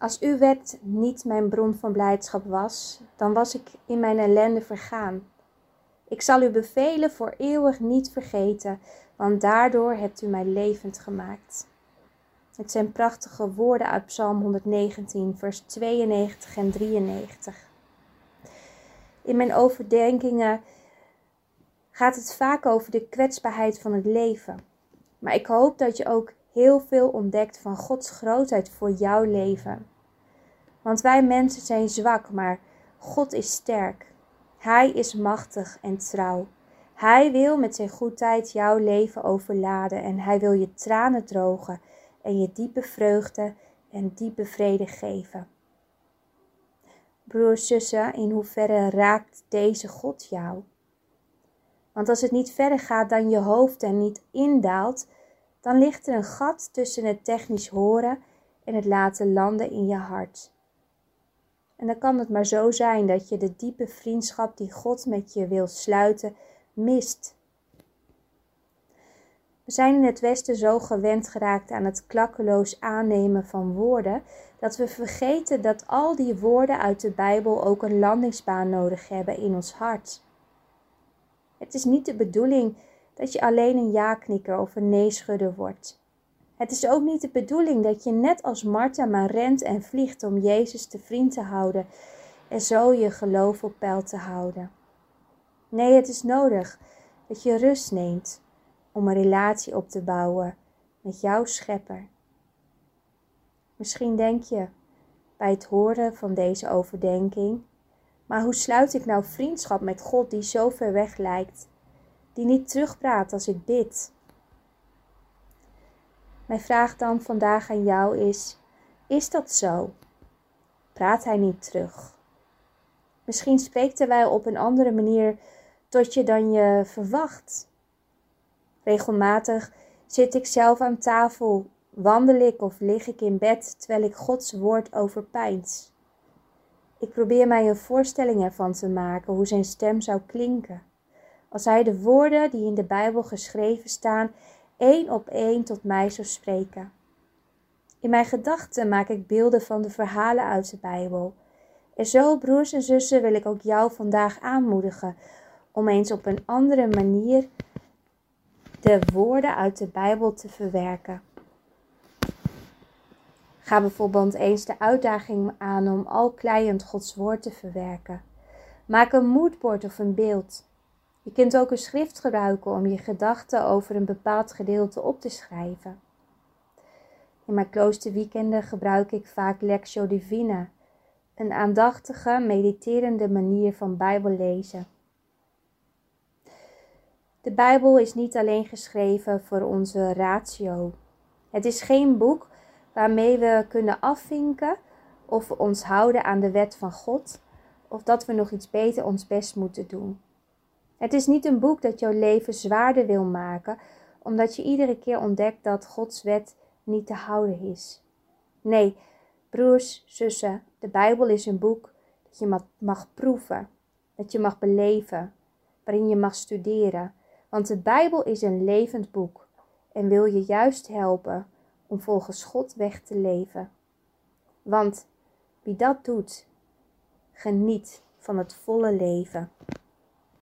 Als uw wet niet mijn bron van blijdschap was, dan was ik in mijn ellende vergaan. Ik zal u bevelen voor eeuwig niet vergeten, want daardoor hebt u mij levend gemaakt. Het zijn prachtige woorden uit Psalm 119, vers 92 en 93. In mijn overdenkingen gaat het vaak over de kwetsbaarheid van het leven. Maar ik hoop dat je ook heel veel ontdekt van Gods grootheid voor jouw leven. Want wij mensen zijn zwak, maar God is sterk. Hij is machtig en trouw. Hij wil met zijn goedheid jouw leven overladen en hij wil je tranen drogen en je diepe vreugde en diepe vrede geven. Broers, zussen, in hoeverre raakt deze God jou? Want als het niet verder gaat dan je hoofd en niet indaalt, dan ligt er een gat tussen het technisch horen en het laten landen in je hart. En dan kan het maar zo zijn dat je de diepe vriendschap die God met je wil sluiten mist. We zijn in het Westen zo gewend geraakt aan het klakkeloos aannemen van woorden, dat we vergeten dat al die woorden uit de Bijbel ook een landingsbaan nodig hebben in ons hart. Het is niet de bedoeling dat je alleen een ja-knikker of een nee-schudder wordt. Het is ook niet de bedoeling dat je net als Martha maar rent en vliegt om Jezus te vriend te houden en zo je geloof op peil te houden. Nee, het is nodig dat je rust neemt om een relatie op te bouwen met jouw schepper. Misschien denk je bij het horen van deze overdenking, maar hoe sluit ik nou vriendschap met God die zo ver weg lijkt, die niet terugpraat als ik bid? Mijn vraag dan vandaag aan jou is: is dat zo? Praat hij niet terug? Misschien spreekt hij op een andere manier tot je dan je verwacht. Regelmatig zit ik zelf aan tafel, wandel ik of lig ik in bed terwijl ik Gods woord overpijns. Ik probeer mij een voorstelling ervan te maken hoe zijn stem zou klinken. Als hij de woorden die in de Bijbel geschreven staan één op één tot mij zou spreken. In mijn gedachten maak ik beelden van de verhalen uit de Bijbel. En zo, broers en zussen, wil ik ook jou vandaag aanmoedigen om eens op een andere manier de woorden uit de Bijbel te verwerken. Ga bijvoorbeeld eens de uitdaging aan om al kleiend Gods woord te verwerken. Maak een moodboard of een beeld. Je kunt ook een schrift gebruiken om je gedachten over een bepaald gedeelte op te schrijven. In mijn kloosterweekenden gebruik ik vaak Lectio Divina, een aandachtige, mediterende manier van Bijbel lezen. De Bijbel is niet alleen geschreven voor onze ratio. Het is geen boek waarmee we kunnen afvinken of we ons houden aan de wet van God of dat we nog iets beter ons best moeten doen. Het is niet een boek dat jouw leven zwaarder wil maken, omdat je iedere keer ontdekt dat Gods wet niet te houden is. Nee, broers, zussen, de Bijbel is een boek dat je mag proeven, dat je mag beleven, waarin je mag studeren. Want de Bijbel is een levend boek en wil je juist helpen om volgens God weg te leven. Want wie dat doet, geniet van het volle leven.